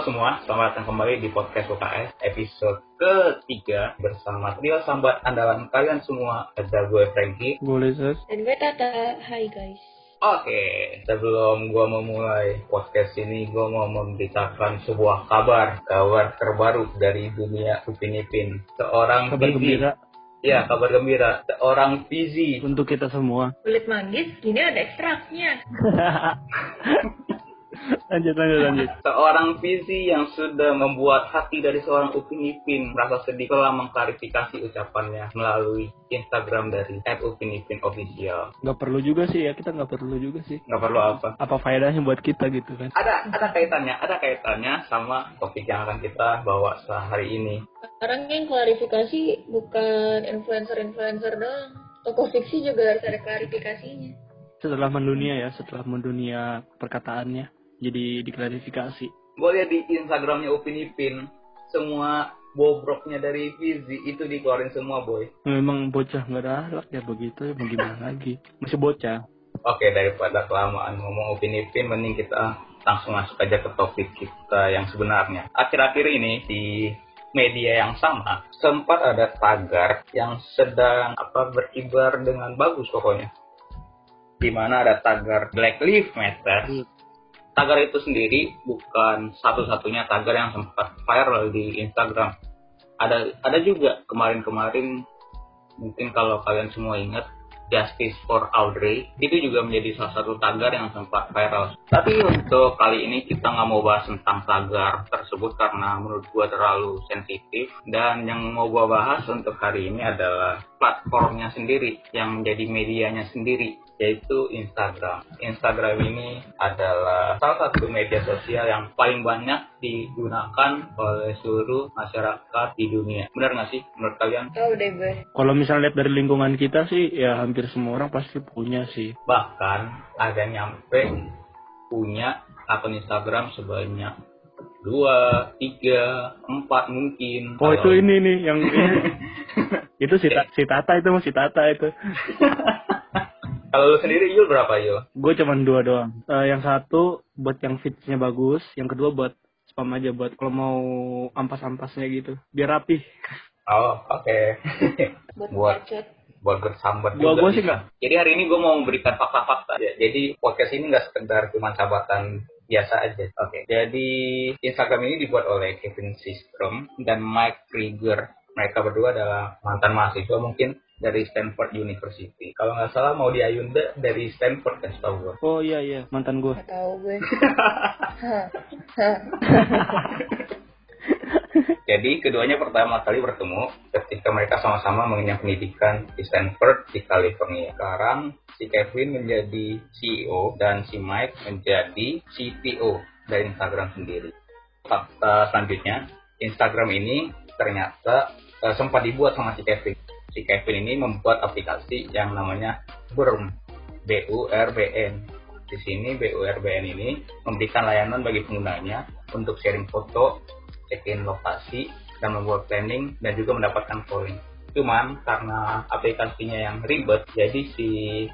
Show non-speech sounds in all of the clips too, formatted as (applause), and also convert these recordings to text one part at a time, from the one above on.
Halo semua, selamat datang kembali di podcast UKS episode ketiga bersama trio sambat andalan kalian semua. Ada gue Frankie. Gue Lizard. Dan gue Tata, hai guys. Oke, sebelum gue memulai podcast ini, gue mau memberitakan sebuah kabar, kabar terbaru dari dunia Upin Ipin. Seorang Kabar Fizi- gembira Ya, kabar gembira. Seorang Fizi untuk kita semua. Kulit manggis, gini ada ekstraknya. (laughs) lanjut lanjut lanjut. (laughs) Seorang Fizi yang sudah membuat hati dari seorang Upin Ipin merasa sedih telah mengklarifikasi ucapannya melalui Instagram dari @upinipinofficial. Gak perlu juga sih ya kita nggak perlu juga sih. Nggak perlu apa. Apa faedahnya buat kita gitu kan? Ada ada kaitannya, ada kaitannya sama topik yang akan kita bawa sehari ini. Sekarang yang klarifikasi bukan influencer-influencer doang. Tokoh fiksi juga harus ada klarifikasinya. Setelah mendunia ya, setelah mendunia perkataannya, jadi diklarifikasi. Boleh di Instagramnya Upin Ipin, semua bobroknya dari Fizi itu dikeluarin semua boy. Memang bocah nggak ada akhlak ya begitu ya mau gimana (laughs) lagi? Masih bocah. Oke daripada kelamaan ngomong Upin Ipin, mending kita langsung masuk aja ke topik kita yang sebenarnya. Akhir-akhir ini di media yang sama sempat ada tagar yang sedang apa berkibar dengan bagus pokoknya. Di mana ada tagar Black Lives Matter. Tagar itu sendiri bukan satu-satunya tagar yang sempat viral di Instagram. Ada ada juga kemarin-kemarin mungkin kalau kalian semua ingat Justice for Audrey itu juga menjadi salah satu tagar yang sempat viral. Tapi untuk kali ini kita nggak mau bahas tentang tagar tersebut karena menurut gua terlalu sensitif dan yang mau gua bahas untuk hari ini adalah platformnya sendiri yang menjadi medianya sendiri yaitu Instagram. Instagram ini adalah salah satu media sosial yang paling banyak digunakan oleh seluruh masyarakat di dunia. Benar nggak sih menurut kalian? Tahu deh gue. Kalau misalnya lihat dari lingkungan kita sih, ya hampir semua orang pasti punya sih. bahkan ada nyampe punya akun Instagram sebanyak dua, tiga, empat mungkin. Oh Kalau- itu ini nih yang ini. (laughs) itu si, Ta- si Tata itu masih Tata itu. (laughs) Kalau lu sendiri Yul berapa Yul? Gue cuman dua doang. Eh, yang satu buat yang fitnya bagus, yang kedua buat spam aja buat kalau mau ampas-ampasnya gitu, biar rapi. Oh oke. (laughs) Buat Buat. bersambat Gua- juga gua sih bisa. nggak. Jadi hari ini gue mau memberikan fakta-fakta. ya. Jadi podcast ini nggak sekedar cuma sahabatan biasa aja. Oke. Jadi Instagram ini dibuat oleh Kevin Systrom dan Mike Krieger. Mereka berdua adalah mantan mahasiswa mungkin dari Stanford University. Kalau nggak salah mau di Ayunda dari Stanford kan setahu gue. Oh iya iya, mantan gue. Gak tahu gue. (laughs) Jadi keduanya pertama kali bertemu ketika mereka sama-sama mengenyam pendidikan di Stanford di California. Sekarang si Kevin menjadi CEO dan si Mike menjadi CTO dari Instagram sendiri. Fakta selanjutnya, Instagram ini ternyata eh, sempat dibuat sama si Kevin. Si Kevin ini membuat aplikasi yang namanya Burm, B-U-R-B-N. Di sini BURBN ini memberikan layanan bagi penggunanya untuk sharing foto, check-in lokasi, dan membuat planning dan juga mendapatkan poin. Cuman karena aplikasinya yang ribet, jadi si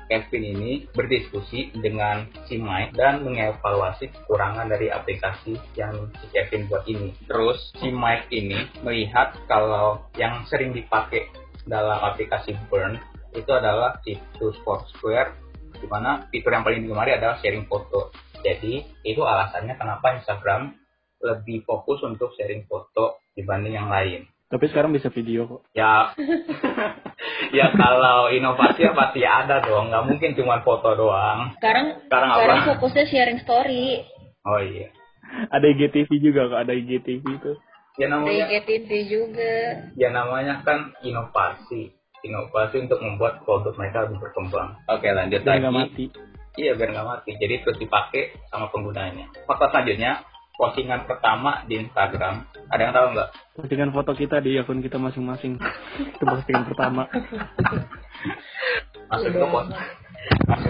Kevin ini berdiskusi dengan si Mike dan mengevaluasi kekurangan dari aplikasi yang si Kevin buat ini. Terus si Mike ini melihat kalau yang sering dipakai dalam aplikasi Burn itu adalah situs Foursquare di mana fitur yang paling digemari adalah sharing foto. Jadi itu alasannya kenapa Instagram lebih fokus untuk sharing foto dibanding yang lain. Tapi sekarang bisa video kok. Ya, (laughs) ya kalau inovasi ya pasti ada dong, nggak mungkin cuma foto doang. Sekarang, Sekarang apa? sekarang fokusnya sharing story. Oh iya, Ada IGTV juga kok, ada IGTV itu. Ya namanya, IGTV juga. ya namanya kan inovasi. Inovasi untuk membuat produk mereka lebih berkembang. Oke lanjut Biar lagi. mati. Iya biar nggak mati. Jadi terus dipakai sama penggunanya. Fakta selanjutnya, postingan pertama di Instagram. Ada yang tahu nggak? Postingan foto kita di akun kita masing-masing. itu postingan pertama. Masuk Iya. ke post,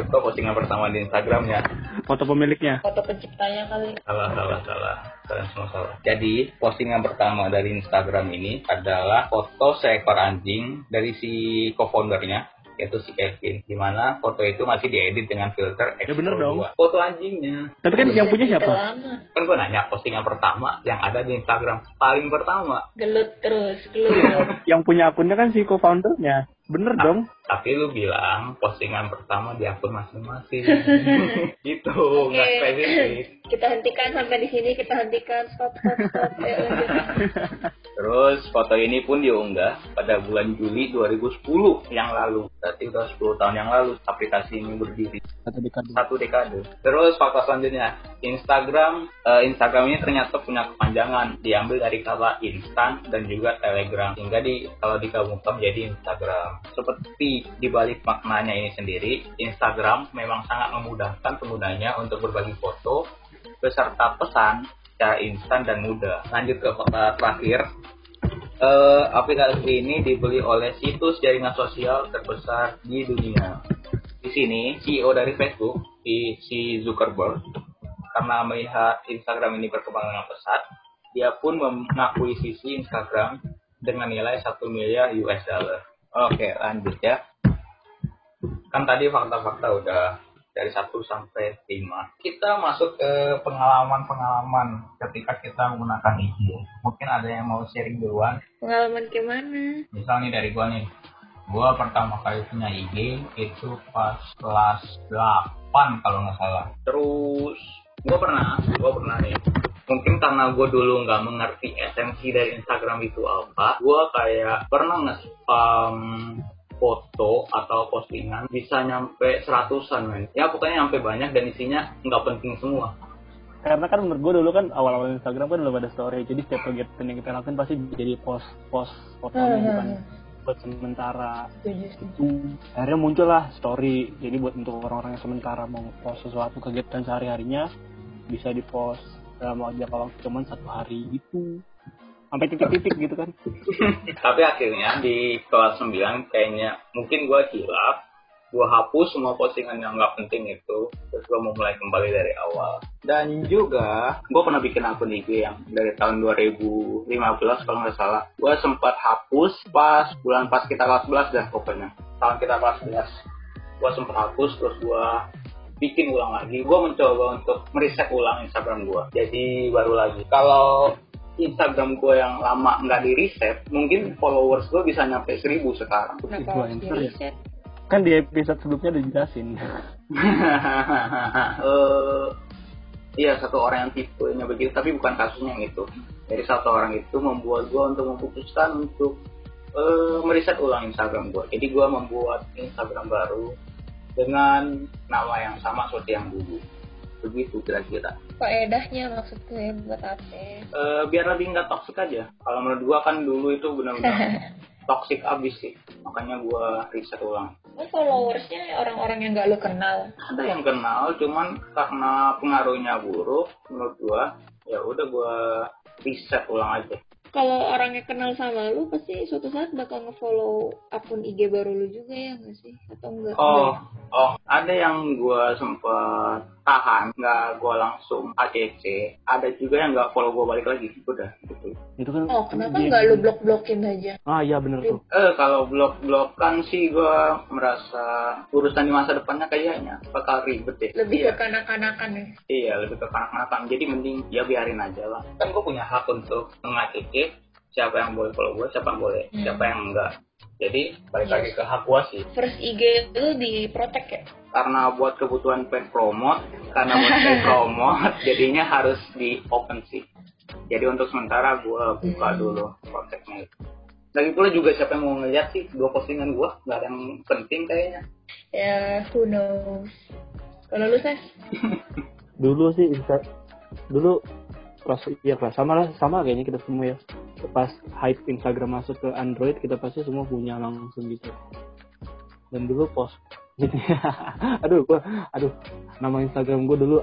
ke postingan pertama di Instagramnya. Foto pemiliknya. Foto penciptanya kali. Salah, salah, salah. Kalian semua salah. Jadi, postingan pertama dari Instagram ini adalah foto seekor anjing dari si co-foundernya. yaitu si Kevin. Di mana foto itu masih diedit dengan filter Ya bener X02. dong. Foto anjingnya. Tapi kan yang punya siapa? lama. Kan gue nanya postingan pertama yang ada di Instagram paling pertama. Gelut terus, gelut. (laughs) Yang punya akunnya kan si co-foundernya. Bener dong. Tapi lu bilang postingan pertama di akun masing-masing. (laughs) gitu, Oke. nggak spesifik. kita hentikan sampai di sini, kita hentikan. Stop, stop, stop. (laughs) Lanjut. Terus foto ini pun diunggah pada bulan Juli 2010 yang lalu. Berarti udah 10 tahun yang lalu aplikasi ini berdiri. Kata dekade. Satu dekade. Terus fakta selanjutnya, Instagram eh, Instagram ini ternyata punya kepanjangan diambil dari kata instan dan juga telegram hingga di kalau digabungkan menjadi Instagram. Seperti dibalik maknanya ini sendiri, Instagram memang sangat memudahkan penggunanya untuk berbagi foto beserta pesan secara instan dan mudah. Lanjut ke fakta terakhir, Eh, aplikasi ini dibeli oleh situs jaringan sosial terbesar di dunia. Di sini, CEO dari Facebook, si Zuckerberg, karena melihat Instagram ini berkembang dengan pesat, dia pun mengakuisisi Instagram dengan nilai 1 miliar US dollar. Oke, lanjut ya. Kan tadi fakta-fakta udah dari 1 sampai 5. Kita masuk ke pengalaman-pengalaman ketika kita menggunakan IG. Mungkin ada yang mau sharing duluan. Pengalaman gimana? Misal nih dari gua nih. Gua pertama kali punya IG itu pas kelas 8 kalau nggak salah. Terus gua pernah, gua pernah nih. Mungkin karena gue dulu nggak mengerti esensi dari Instagram itu apa, gua kayak pernah nge-spam foto atau postingan bisa nyampe seratusan men. Ya pokoknya nyampe banyak dan isinya nggak penting semua. Karena kan menurut gue dulu kan awal-awal Instagram kan belum ada story. Jadi setiap kegiatan yang kita lakukan pasti jadi post post fotonya Hmm, bukan hmm, buat sementara. Setuju, setuju. Itu akhirnya muncullah story. Jadi buat untuk orang-orang yang sementara mau post sesuatu kegiatan sehari-harinya bisa di post dalam jangka waktu cuman satu hari gitu. Sampai titik-titik gitu kan. (laughs) Tapi akhirnya di kelas 9 kayaknya mungkin gua hilaf, gua hapus semua postingan yang nggak penting itu, terus gua mau mulai kembali dari awal. Dan juga gua pernah bikin akun IG yang dari tahun 2015 kalau nggak salah. Gua sempat hapus pas bulan pas kita kelas 11 dah pokoknya. Tahun kita kelas 11. Gua sempat hapus terus gua bikin ulang lagi. Gua mencoba untuk meriset ulang Instagram gua. Jadi baru lagi. Kalau Instagram gue yang lama nggak di reset, mungkin followers gue bisa nyampe 1000 sekarang. Kenapa Gua harus di enter ya. Kan di episode sebelumnya udah dijelasin. (laughs) Eh, iya satu orang yang tipenya begitu, tapi bukan kasusnya yang itu. Jadi satu orang itu membuat gue untuk memutuskan untuk eh, meriset ulang Instagram gue. Jadi gue membuat Instagram baru dengan nama yang sama seperti yang dulu. Begitu kira-kira. Faedahnya maksud gue buat apa? Eh, biar lebih nggak toxic aja. Kalau menurut gue kan dulu itu benar-benar (laughs) toxic abis sih. Makanya gue riset ulang. Kan followersnya orang-orang yang gak lu kenal. Ada yang kenal, cuman karena pengaruhnya buruk, menurut gue, ya udah gue riset ulang aja. Kalau orangnya kenal sama lu, pasti suatu saat bakal nge-follow akun IG baru lu juga ya nggak sih? Atau enggak? Oh, oh, ada yang gue sempet tahan, nggak gue langsung ACC. Ada juga yang nggak follow gue balik lagi, udah gitu. Itu kan Oh, kenapa nggak lu blok-blokin aja? Ah iya bener tuh. Eh, kalau blok-blok kan sih gue merasa urusan di masa depannya kayaknya bakal ribet deh. Lebih Iya. ke kanak-kanakan ya? Iya, lebih ke kanak-kanakan. Jadi mending ya biarin aja lah. Kan gue punya hak untuk mengacik siapa yang boleh follow gue, siapa yang boleh, Hmm. siapa yang enggak. Jadi balik Yes. lagi ke hak gue sih. First IG lu di protect ya? Karena buat kebutuhan paid promote, karena buat paid (laughs) promote, jadinya harus di open sih. Jadi untuk sementara gue buka Hmm. dulu protectnya itu. Lagi pula juga siapa yang mau ngeliat sih dua postingan gue, nggak ada yang penting kayaknya. Ya, who knows. Kalau lu, Ses? (laughs) dulu sih dulu kelas iya kelas sama lah sama kayaknya kita semua ya pas hype Instagram masuk ke Android kita pasti semua punya langsung gitu. Dan dulu post. (laughs) Gitu. Aduh gua aduh nama Instagram gua dulu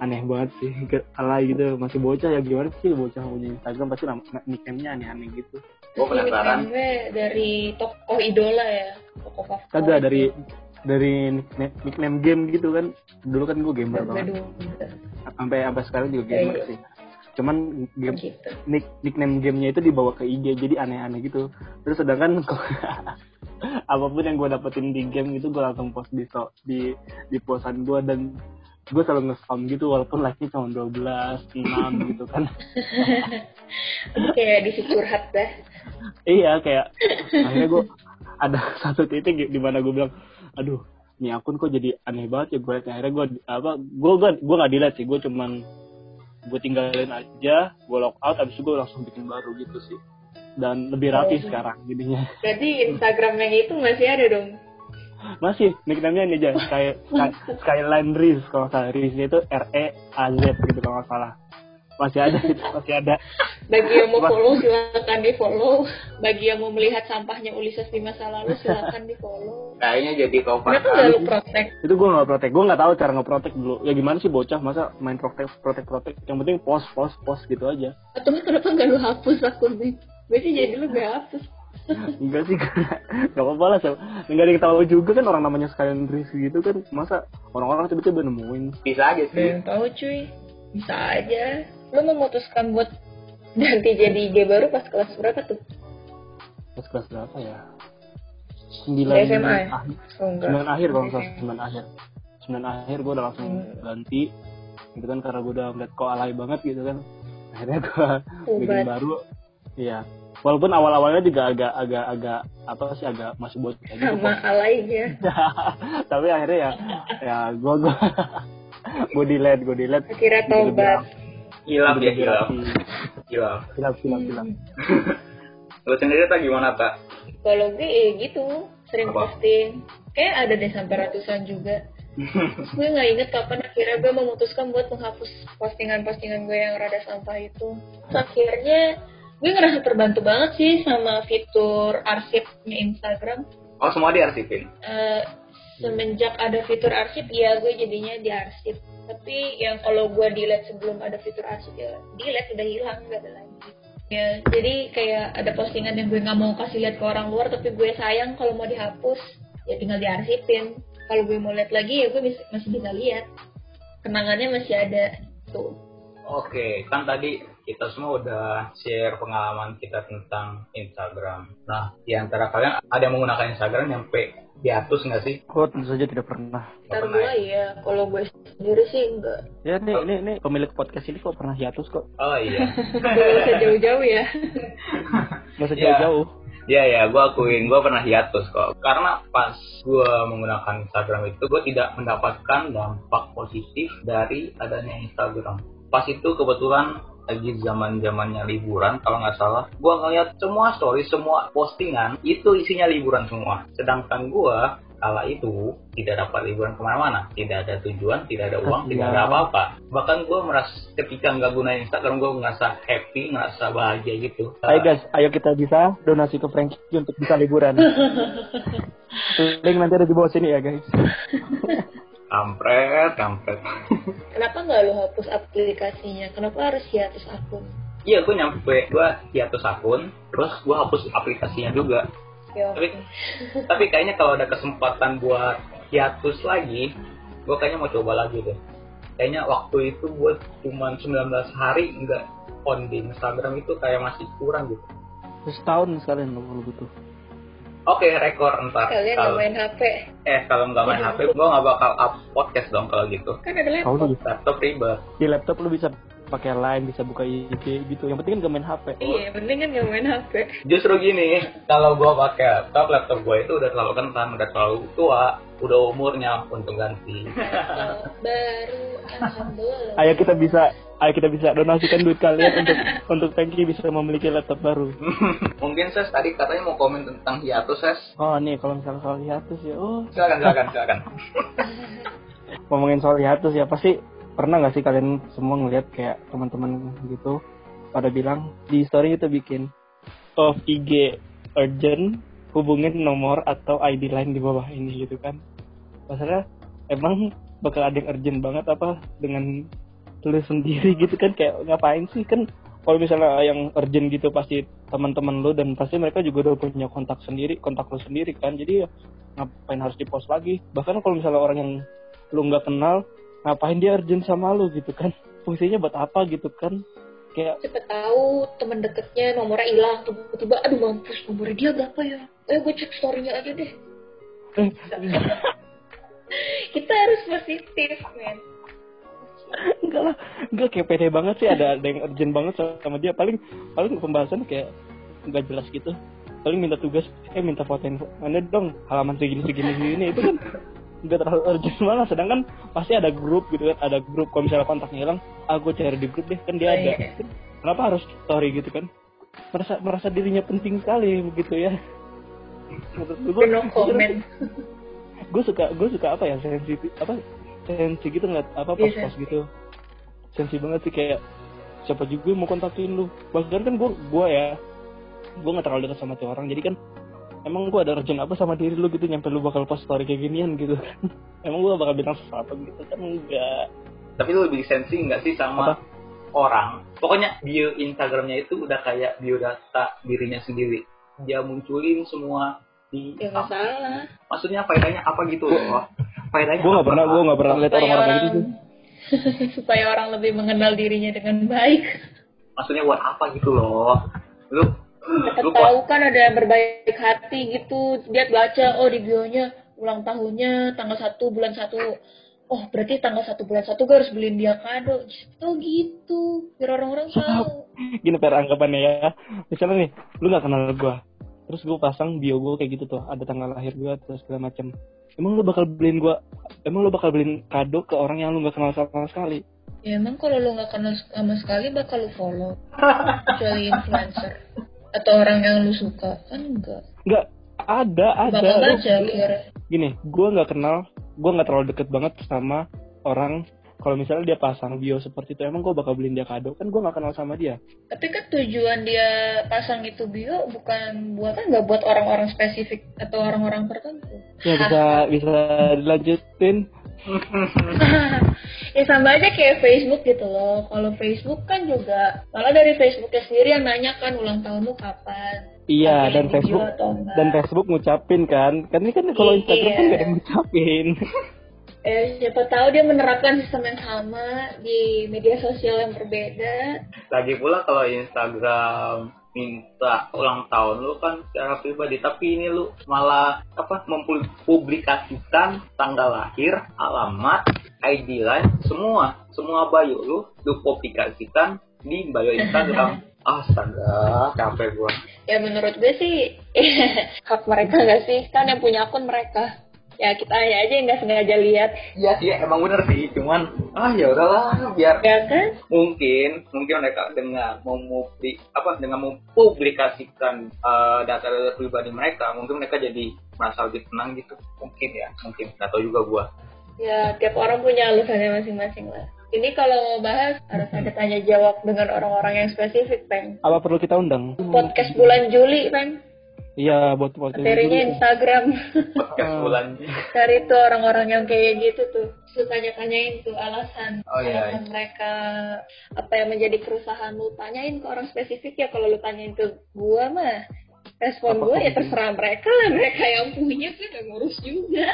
aneh banget sih. (laughs) Ke alay gitu. Masih bocah ya gimana sih bocah punya Instagram? Pasti nama nickname-nya aneh-aneh gitu. Gue Ini penasaran. gue dari tokoh idola ya? Tokoh favorit. kagak dari dari nickname, nickname game gitu kan. Dulu kan gue gamer banget. sampai sampai sekarang juga Iya, gamer iya. sih cuman game gitu. nick nickname gamenya itu dibawa ke IG jadi aneh-aneh gitu. Terus sedangkan (laughs) apa pun yang gue dapetin di game itu gue langsung post di so, di di posan gue dan gue selalu nge-spam gitu walaupun like-nya cuma 12, 6 (laughs) gitu kan. Kayak di curhat dah iya kayak akhirnya gue ada (laughs) satu titik di mana gue bilang aduh ini akun kok jadi aneh banget ya gue akhirnya gue apa gue gue gue nggak dilihat sih gue cuman gue tinggalin aja gue lock out abis itu gue langsung bikin baru gitu sih. Dan lebih rapi oh. sekarang jadinya. (laughs) Berarti Instagram yang itu masih ada dong? Masih nickname-nya ini aja Sky, Sky, Skyline Riz kalau salah Riz itu R E A Z gitu kalau nggak salah. Masih ada (laughs) masih ada bagi yang mau follow silakan di follow bagi yang mau melihat sampahnya Ulises di masa lalu (laughs) silakan di follow kayaknya jadi kau kenapa nggak lu protek? Itu gue nggak protek. Gue nggak tahu cara ngeprotek dulu. Ya gimana sih bocah? Masa main protek protek protek? Yang penting post post post gitu aja. Atau kenapa nggak lu hapus akunnya? Sih jadi lu gak hapus. (laughs) Enggak sih nggak apa-apa lah so. nggak ada yang tahu juga kan orang namanya sekalian Rizky gitu kan. Masa orang-orang tiba-tiba nemuin? Bisa aja sih. Tahu cuy. Bisa aja. Lu memutuskan buat ganti jadi IG baru pas kelas berapa tuh? Pas kelas berapa ya? Sembilan SMA ya? akhir oh, sembilan akhir kalau misalnya sembilan akhir. Sembilan akhir gue udah langsung hmm. ganti. Gitu kan karena gue udah ngeliat kok alay banget gitu kan. (laughs) Akhirnya gue bikin baru. Iya. Walaupun awal-awalnya juga agak agak agak apa sih agak masih buat gitu sama alaynya (laughs) tapi akhirnya ya ya gue gue gue delete gue delete akhirnya tobat. hilap ya hilap hilap hilap hilap hilap lo sendiri tak gimana tak kalau gue eh, gitu. Sering apa? posting. Kayak ada deh sampai ratusan juga. (laughs) Gue nggak inget kapan akhirnya gue memutuskan buat menghapus postingan-postingan gue yang rada sampah itu. Akhirnya gue ngerasa terbantu banget sih sama fitur arsipnya Instagram. Oh semua diarsipin? Uh, semenjak ada fitur arsip ya gue jadinya diarsip. Tapi yang kalau gue delete sebelum ada fitur arsip ya delete udah hilang gak ada lagi. Ya jadi kayak ada postingan yang gue nggak mau kasih lihat ke orang luar tapi gue sayang kalau mau dihapus ya tinggal diarsipin. Kalau gue mau lihat lagi ya gue masih bisa lihat. Kenangannya masih ada tuh. Oke, kan tadi kita semua udah share pengalaman kita tentang Instagram. Nah, di antara kalian ada yang menggunakan Instagram yang p diatus nggak sih? Oh, tentu saja tidak pernah. Ntar gue ya, kalau gue sendiri sih enggak. Ya nih, oh. ini, ini pemilik podcast ini kok pernah hiatus kok. Oh iya. (laughs) Gak usah jauh-jauh ya. (laughs) Gak usah jauh-jauh. Iya ya, gue akuin gue pernah hiatus kok. Karena pas gue menggunakan Instagram itu, gue tidak mendapatkan dampak positif dari adanya Instagram. Pas itu kebetulan lagi zaman zamannya liburan kalau nggak salah gue ngeliat semua story semua postingan itu isinya liburan semua. Sedangkan gue kala itu tidak dapat liburan ke mana-mana. Tidak ada tujuan tidak ada uang tidak ada apa-apa. Bahkan gue merasa ketika nggak gunain Instagram gue ngerasa happy ngerasa bahagia gitu. Ayo guys ayo kita bisa donasi ke Frankie untuk bisa liburan. (laughs) Link nanti ada di bawah sini ya guys (laughs) kampret kampret. (laughs) Kenapa nggak lo hapus aplikasinya? Kenapa harus hiatus akun? Iya gue nyampe gue hiatus akun terus gue hapus aplikasinya juga. Ya, tapi (laughs) tapi kayaknya kalau ada kesempatan buat hiatus lagi gue kayaknya mau coba lagi deh. Kayaknya waktu itu gue cuma 19 hari nggak on di Instagram itu kayak masih kurang gitu. Setahun sekalian lo butuh Oke, okay, rekor entar. Kalian nggak main HP? Eh, kalau nggak main HP, gue nggak bakal up podcast dong kalau gitu. Kan ada laptop. Oh, laptop ribet. Di laptop lu bisa pakai line, bisa buka IG gitu. Yang penting kan gak main HP. Iya, yang penting kan gak main HP. Justru gini, kalau gue pakai laptop, laptop gue itu udah terlalu kentang, udah terlalu tua, udah umurnya untuk ganti. (laughs) baru, alhamdulillah. Ayo kita bisa ayo kita bisa donasikan duit kalian untuk untuk Tanky bisa memiliki laptop baru. (laughs) Mungkin ses tadi katanya mau komen tentang hiatus ses. Oh nih kalau misalnya soal hiatus ya, oh. Silakan silakan silakan. (laughs) Ngomongin soal hiatus ya pasti pernah nggak sih kalian semua ngeliat kayak teman-teman gitu pada bilang di story itu bikin of IG urgent hubungin nomor atau ID line di bawah ini gitu kan. Masalah emang bakal ada yang urgent banget apa dengan lu sendiri (laughs) gitu kan? Kayak ngapain sih? Kan kalau misalnya yang urgent gitu pasti teman-teman lu dan pasti mereka juga udah punya kontak sendiri kontak lu sendiri kan? Jadi ya ngapain harus di post lagi? Bahkan kalau misalnya orang yang lu nggak kenal ngapain dia urgent sama lu gitu kan? (laughs) Fungsinya buat apa gitu kan? Kayak Siapa tahu teman deketnya nomornya hilang tiba-tiba aduh mampus nomornya dia berapa ya? Eh gue cek storynya aja deh. (laughs) Kita harus positif, men. enggak lah. Enggak kayak pede banget sih. Ada ada yang urgent banget sama dia. Paling paling pembahasan kayak nggak jelas gitu. Paling minta tugas eh minta fotoin mana dong halaman segini segini segini. Itu kan nggak terlalu urgent malah. Sedangkan pasti ada grup gitu kan. Ada grup kalau misalnya kontaknya hilang ah gue cari di grup deh. Kan dia Oh, ada. iya. kenapa harus story gitu kan? Merasa merasa dirinya penting sekali begitu ya. Gue No comment. Gue suka gue suka apa ya sensi apa sensi gitu ngeliat apa Iya, post post gitu sensi banget sih kayak siapa juga yang mau kontakin lu bahkan kan gue gue ya gue nggak terlalu dekat sama tuh orang jadi kan emang gue ada urgent apa sama diri lu gitu nyampe lu bakal post story kayak ginian gitu (laughs) emang gue bakal bilang sesuatu gitu kan enggak Tapi lu lebih sensi nggak sih sama Apa? orang? Pokoknya bio Instagramnya itu udah kayak biodata dirinya sendiri. Dia munculin semua di Ya nggak salah. maksudnya faedahnya apa gitu loh faedahnya gue nggak apa? pernah gue nggak pernah lihat orang-orang kayak orang gitu (laughs) sih supaya orang lebih mengenal dirinya dengan baik. maksudnya buat apa gitu loh lu lu tahu kan ada yang berbaik hati gitu. Dia baca oh di bionya ulang tahunnya tanggal 1 bulan 1. Oh, berarti tanggal 1 bulan 1 gue harus beliin dia kado. Gitu gitu. Biar orang-orang tahu. gini per anggapannya ya misalnya nih lu nggak kenal gue terus gue pasang bio gue kayak gitu tuh ada tanggal lahir gue terus segala macam emang lu bakal beliin gue emang lu bakal beliin kado ke orang yang lu nggak kenal sama sekali Ya emang kalau lu nggak kenal sama sekali bakal lu follow. Kecuali influencer. Atau orang yang lu suka. Kan enggak. nggak ada ada Bakal kira. gini gue nggak kenal gue nggak terlalu deket banget sama orang kalau misalnya dia pasang bio seperti itu emang gue bakal beliin dia kado kan gue nggak kenal sama dia Tapi kan tujuan dia pasang itu bio bukan buat kan nggak buat orang-orang spesifik atau orang-orang tertentu. ya bisa bisa dilanjutin (laughs) ya sama aja kayak Facebook gitu loh. Kalau Facebook kan juga malah dari Facebooknya sendiri yang nanya kan ulang tahun lu kapan. iya dan Facebook dan Facebook ngucapin kan kan ini kan kalau Instagram kan Iya. gak ada ngucapin (laughs) Eh, siapa tahu dia menerapkan sistem yang sama di media sosial yang berbeda. lagi pula kalau Instagram minta ulang tahun lu kan secara pribadi tapi ini lu malah apa mempublikasikan tanggal lahir alamat ID line semua semua bio lu lu publikasikan di bio Instagram (laughs) astaga capek gua Ya menurut gue sih (laughs) hak mereka nggak sih? Kan yang punya akun mereka. Ya kita aja yang nggak sengaja lihat. Iya sih emang bener sih cuman ah ya udahlah biar Ya kan? mungkin mungkin mereka dengan memubli apa dengan mempublikasikan eh, data-data pribadi mereka mungkin mereka jadi merasa lebih tenang gitu mungkin ya mungkin nggak tahu juga gua Ya tiap orang punya alasannya masing-masing lah. Ini kalau mau bahas harus ada tanya jawab dengan orang-orang yang spesifik, Peng. apa perlu kita undang Podcast bulan Juli, Peng. Iya buat buat Materinya Instagram. (laughs) podcast bulan Cari tuh orang-orang yang kayak gitu tuh. Terus tanya-tanyain tuh alasan. Oh, iya, alasan mereka. Apa yang menjadi kerusahan lu. Tanyain ke orang spesifik ya. Kalau lu tanyain ke gua mah. Respon Apa gua ya terserah mereka lah. Mereka yang punya kan gak ngurus juga.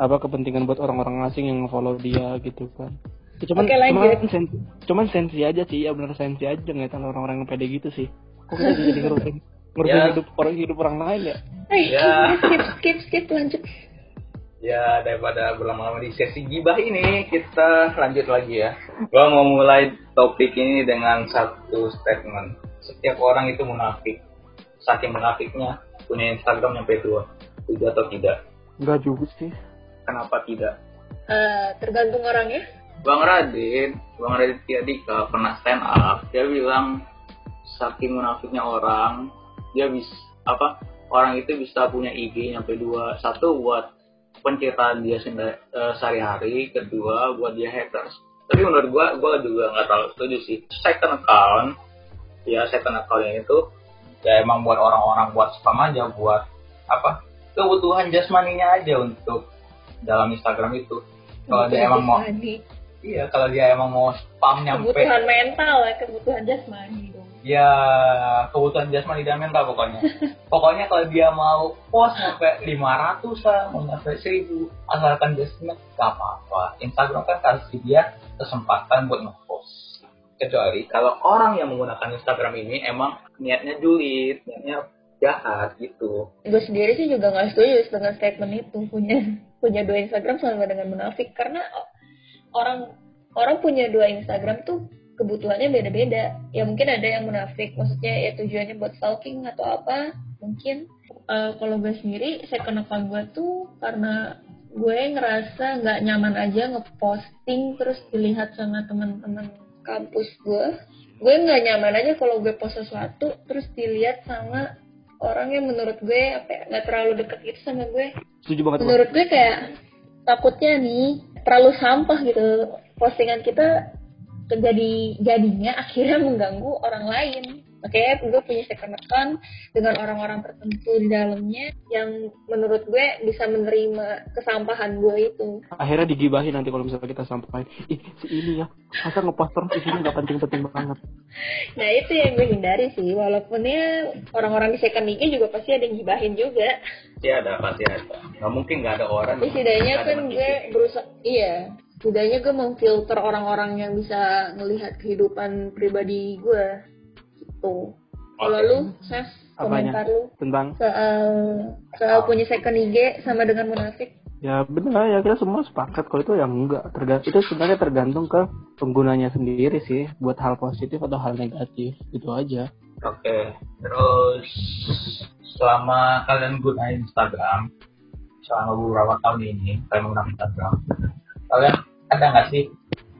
apa kepentingan buat orang-orang asing yang follow dia gitu kan Ya, cuman Oke, lanjut. cuman sensi, cuman sensi aja sih ya bener sensi aja ngeliatin orang-orang yang pede gitu sih kok kita jadi ngurusin ngurusin Ya. hidup orang hidup orang lain ya? Eh, Ya. skip, skip, skip, lanjut. ya daripada berlama-lama di sesi gibah ini kita lanjut lagi ya. Gua mau mulai topik ini dengan satu statement. Setiap orang itu munafik. Saking munafiknya punya Instagram sampai dua setuju atau tidak? Enggak juga sih. Kenapa tidak? Eh, tergantung orangnya. Bang Radit, Bang Radit Dika pernah stand up, dia bilang saking munafiknya orang, dia bisa apa? Orang itu bisa punya IG sampai dua, satu buat penceritaan dia eh, sehari-hari, kedua buat dia haters. Tapi menurut gua, gua juga nggak terlalu setuju sih. Second account, ya second account itu ya emang buat orang-orang buat spam aja, buat apa? Kebutuhan jasmaninya aja untuk dalam Instagram itu. Kalau dia emang mau. Iya, kalau dia emang mau spam nyampe, kebutuhan mental ya, kebutuhan jasmani. Ya kebutuhan jasmani dan mental pokoknya. (laughs) pokoknya kalau dia mau post nyampe 500 lah, mau nyampe 1000, asalkan jasmani, gak apa-apa. Instagram kan kasih dia kesempatan buat nge-post. kecuali kalau orang yang menggunakan Instagram ini emang niatnya julid niatnya jahat gitu gue sendiri sih juga nggak setuju dengan statement itu punya punya dua Instagram sama dengan munafik karena orang orang punya dua Instagram tuh kebutuhannya beda-beda. Ya mungkin ada yang munafik. Maksudnya ya tujuannya buat stalking atau apa mungkin. Uh, kalau gue sendiri second account gue tuh karena gue ngerasa nggak nyaman aja ngeposting terus dilihat sama teman-teman kampus gue. Gue nggak nyaman aja kalau gue post sesuatu terus dilihat sama orang yang menurut gue apa ya, nggak terlalu deket gitu sama gue. Setuju banget menurut gue kayak takutnya nih terlalu sampah gitu. Postingan kita jadi jadinya akhirnya mengganggu orang lain Oke, gue punya second account dengan orang-orang tertentu di dalamnya yang menurut gue bisa menerima kesampahan gue itu. Akhirnya digibahin nanti kalau misalnya kita sampaikan, ih si ini ya, masa ngepost terus ini nggak penting-penting banget. (laughs) Nah itu yang gue hindari sih, walaupun ya orang-orang di second IG juga pasti ada yang gibahin juga. Iya ada, pasti ada. Nggak mungkin nggak ada orang. Tapi setidaknya kan gue berusaha, iya, setidaknya gue memfilter orang-orang yang bisa melihat kehidupan pribadi gue. Gitu. Kalau lu, Ses, komentar lu? Tentang? Soal soal punya second IG sama dengan munafik? Ya benar ya kita semua sepakat kalau itu yang enggak. Tergantung itu sebenarnya tergantung ke penggunanya sendiri sih buat hal positif atau hal negatif. Itu aja. Oke, terus selama kalian gunain Instagram selama beberapa tahun ini kalian menggunakan Instagram, kalian ada nggak sih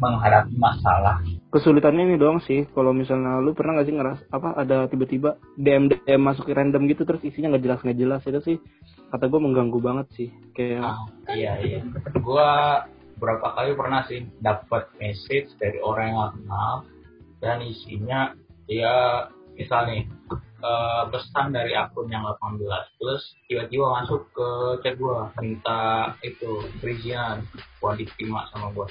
menghadapi masalah? Kesulitannya ini doang sih. Kalau misalnya lu pernah gak sih ngeras apa ada tiba-tiba DM DM masuk ke random gitu terus isinya nggak jelas nggak jelas. Itu sih kata gue mengganggu banget sih. Kayak ah, iya iya. Gue berapa kali pernah sih dapat message dari orang yang kenal dan isinya ya misalnya uh, pesan dari akun yang 18 plus tiba-tiba masuk ke chat gua minta itu perizinan buat diterima sama gua.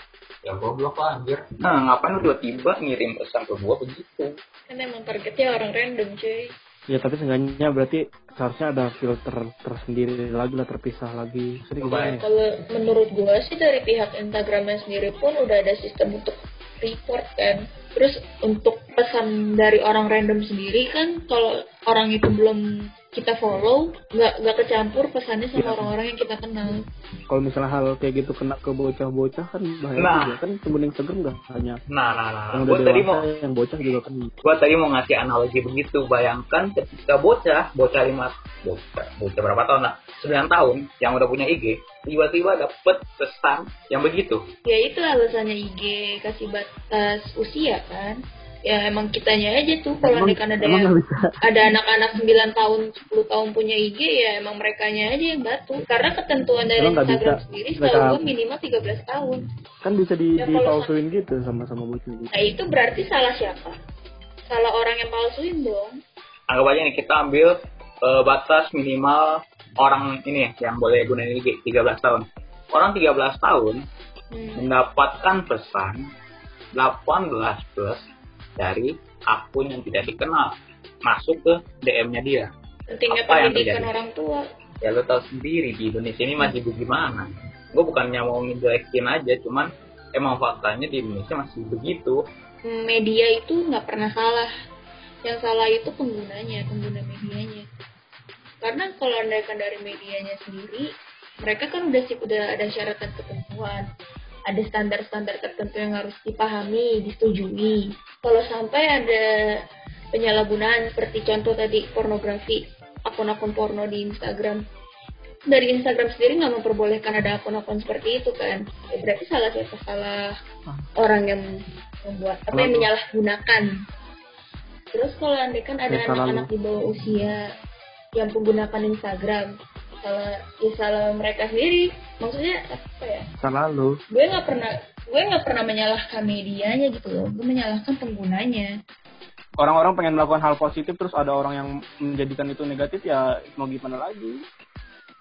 Ya gua blok lah anjir. Nah ngapain lu tiba-tiba ngirim pesan ke gua begitu? Kan emang targetnya orang random cuy. Ya tapi seenggaknya berarti seharusnya ada filter tersendiri lagi lah terpisah lagi. Jadi ya? kalau menurut gua sih dari pihak Instagramnya sendiri pun udah ada sistem untuk report kan. Terus untuk pesan dari orang random sendiri kan kalau orang itu belum kita follow nggak nggak kecampur pesannya sama iya. orang-orang yang kita kenal. Kalau misalnya hal kayak gitu kena ke bocah-bocah kan bahaya nah. juga kan temen Instagram nggak hanya nah nah nah yang udah gua tadi mau yang bocah juga kan. gua tadi mau ngasih analogi begitu. Bayangkan ketika bocah bocah lima bocah bocah berapa tahun lah? Sembilan tahun yang udah punya IG tiba-tiba dapet pesan yang begitu. Ya itu alasannya IG kasih batas usia kan ya emang kitanya aja tuh kalau kan ada yang, ada anak-anak 9 tahun 10 tahun punya IG ya emang mereka aja yang batu. Karena ketentuan dari emang Instagram bisa, sendiri setahu gue minimal 13 tahun. Kan bisa di, ya, dipalsuin gitu sama-sama bocil gitu. nah itu berarti salah siapa? Salah orang yang palsuin dong. Anggap aja nih kita ambil uh, batas minimal orang ini ya yang boleh gunain IG 13 tahun. Orang 13 tahun hmm. mendapatkan pesan 18 plus dari akun yang tidak dikenal masuk ke DM-nya dia. Pentingnya Apa pendidikan orang tua. Ya lo tau sendiri di Indonesia ini masih bagaimana. Gue bukannya mau ngejelekin aja, cuman emang faktanya di Indonesia masih begitu. Media itu nggak pernah salah. Yang salah itu penggunanya, pengguna medianya. Karena kalau anda kan dari medianya sendiri, mereka kan udah sih udah ada syarat dan ketentuan ada standar-standar tertentu yang harus dipahami, disetujui. Kalau sampai ada penyalahgunaan seperti contoh tadi pornografi, akun-akun porno di Instagram, dari Instagram sendiri nggak memperbolehkan ada akun-akun seperti itu kan? Ya, berarti salah siapa salah orang yang membuat apa yang menyalahgunakan. Terus kalau andai kan ada anak-anak di bawah usia yang menggunakan Instagram, salah ya salah mereka sendiri maksudnya apa ya? Salah lu gue nggak pernah gue nggak pernah menyalahkan medianya gitu loh. Gue menyalahkan penggunanya. Orang-orang pengen melakukan hal positif terus ada orang yang menjadikan itu negatif ya mau gimana lagi?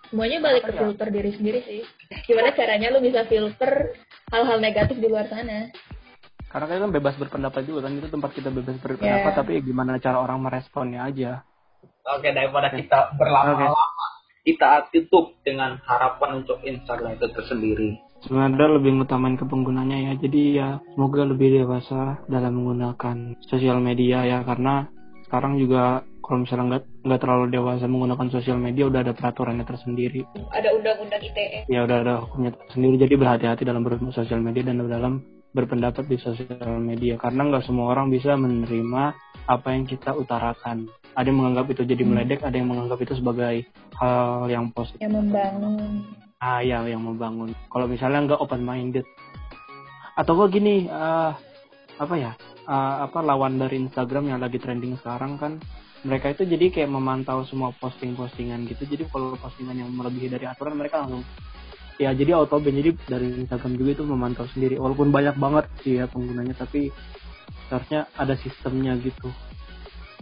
Semuanya balik apa ke ya? filter diri sendiri sih. Gimana caranya lu bisa filter hal-hal negatif di luar sana? Karena kan bebas berpendapat juga kan itu tempat kita bebas berpendapat yeah. tapi gimana cara orang meresponnya aja? Oke daripada kita berlama-lama. Okay kita tutup dengan harapan untuk Instagram itu tersendiri. sebenarnya lebih ngutamain ke penggunanya ya. Jadi ya semoga lebih dewasa dalam menggunakan sosial media ya. Karena sekarang juga kalau misalnya nggak nggak terlalu dewasa menggunakan sosial media udah ada peraturannya tersendiri. Ada undang-undang ITE ya udah ada hukumnya tersendiri. Jadi berhati-hati dalam bersosial media dan dalam berpendapat di sosial media. Karena nggak semua orang bisa menerima apa yang kita utarakan ada yang menganggap itu jadi meledek ada yang menganggap itu sebagai hal yang positif. Yang membangun. Ah ya yang membangun. Kalau misalnya nggak open minded atau kok gini uh, apa ya uh, apa lawan dari Instagram yang lagi trending sekarang kan mereka itu jadi kayak memantau semua posting-postingan gitu. Jadi kalau postingan yang melebihi dari aturan mereka langsung ya jadi auto ban jadi dari Instagram juga itu memantau sendiri. Walaupun banyak banget sih ya penggunanya tapi seharusnya ada sistemnya gitu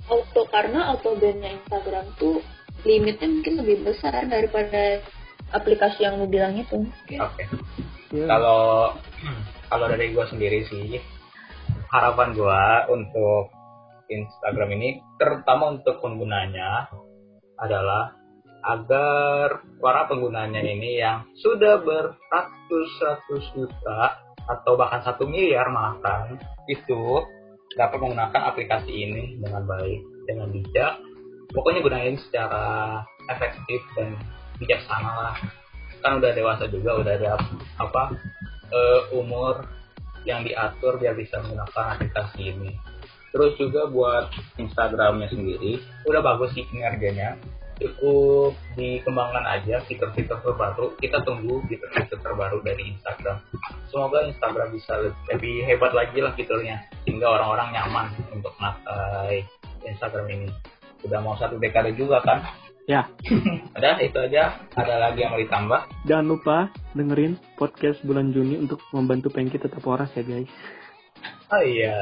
auto karena auto bannya Instagram tuh limitnya mungkin lebih besar daripada aplikasi yang lu bilang itu oke okay. yeah. kalau (clears throat) kalau dari gue sendiri sih harapan gue untuk Instagram ini terutama untuk penggunanya adalah agar para penggunanya ini yang sudah beratus-ratus juta atau bahkan satu miliar makan itu dapat menggunakan aplikasi ini dengan baik, dengan bijak. Pokoknya gunain secara efektif dan bijaksana lah. Kan udah dewasa juga, udah ada apa uh, umur yang diatur biar bisa menggunakan aplikasi ini. Terus juga buat Instagramnya sendiri, udah bagus sih kinerjanya cukup dikembangkan aja fitur-fitur terbaru. Kita tunggu fitur-fitur terbaru dari Instagram. Semoga Instagram bisa lebih hebat lagi lah fiturnya sehingga orang-orang nyaman untuk pakai Instagram ini. Udah mau satu dekade juga kan? Ya. (laughs) Udah itu aja. Ada lagi yang mau ditambah? Jangan lupa dengerin podcast bulan Juni untuk membantu pengki tetap waras ya guys Oh iya.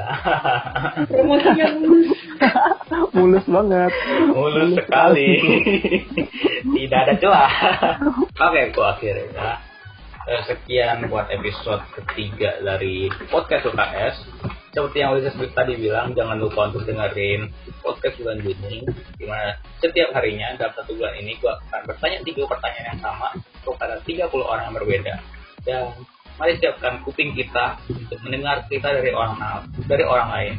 Promosinya mulus. mulus banget. Mulus, mulus sekali. Tidak ada celah. Oke, gua akhirnya sekian buat episode ketiga dari podcast UKS. Seperti yang Ulysses tadi bilang, jangan lupa untuk dengerin podcast bulan Juni, di mana setiap harinya dalam satu bulan ini gua akan bertanya tiga pertanyaan yang sama kepada 30 orang yang berbeda. Dan mari siapkan kuping kita untuk mendengar cerita dari orang dari orang lain.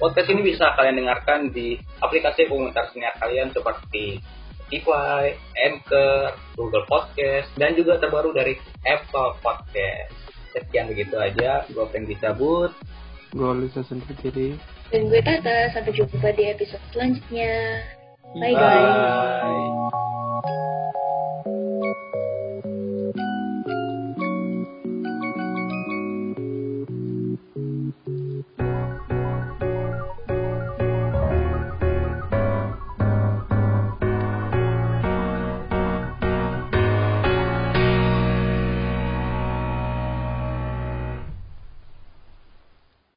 Podcast ini bisa kalian dengarkan di aplikasi komunitas senior kalian seperti Spotify, Anchor, Google Podcast, dan juga terbaru dari Apple Podcast. Sekian begitu aja, gue pengen dicabut. Gue Lisa sendiri. Dan gue Tata, sampai jumpa di episode selanjutnya. Bye, Bye. guys.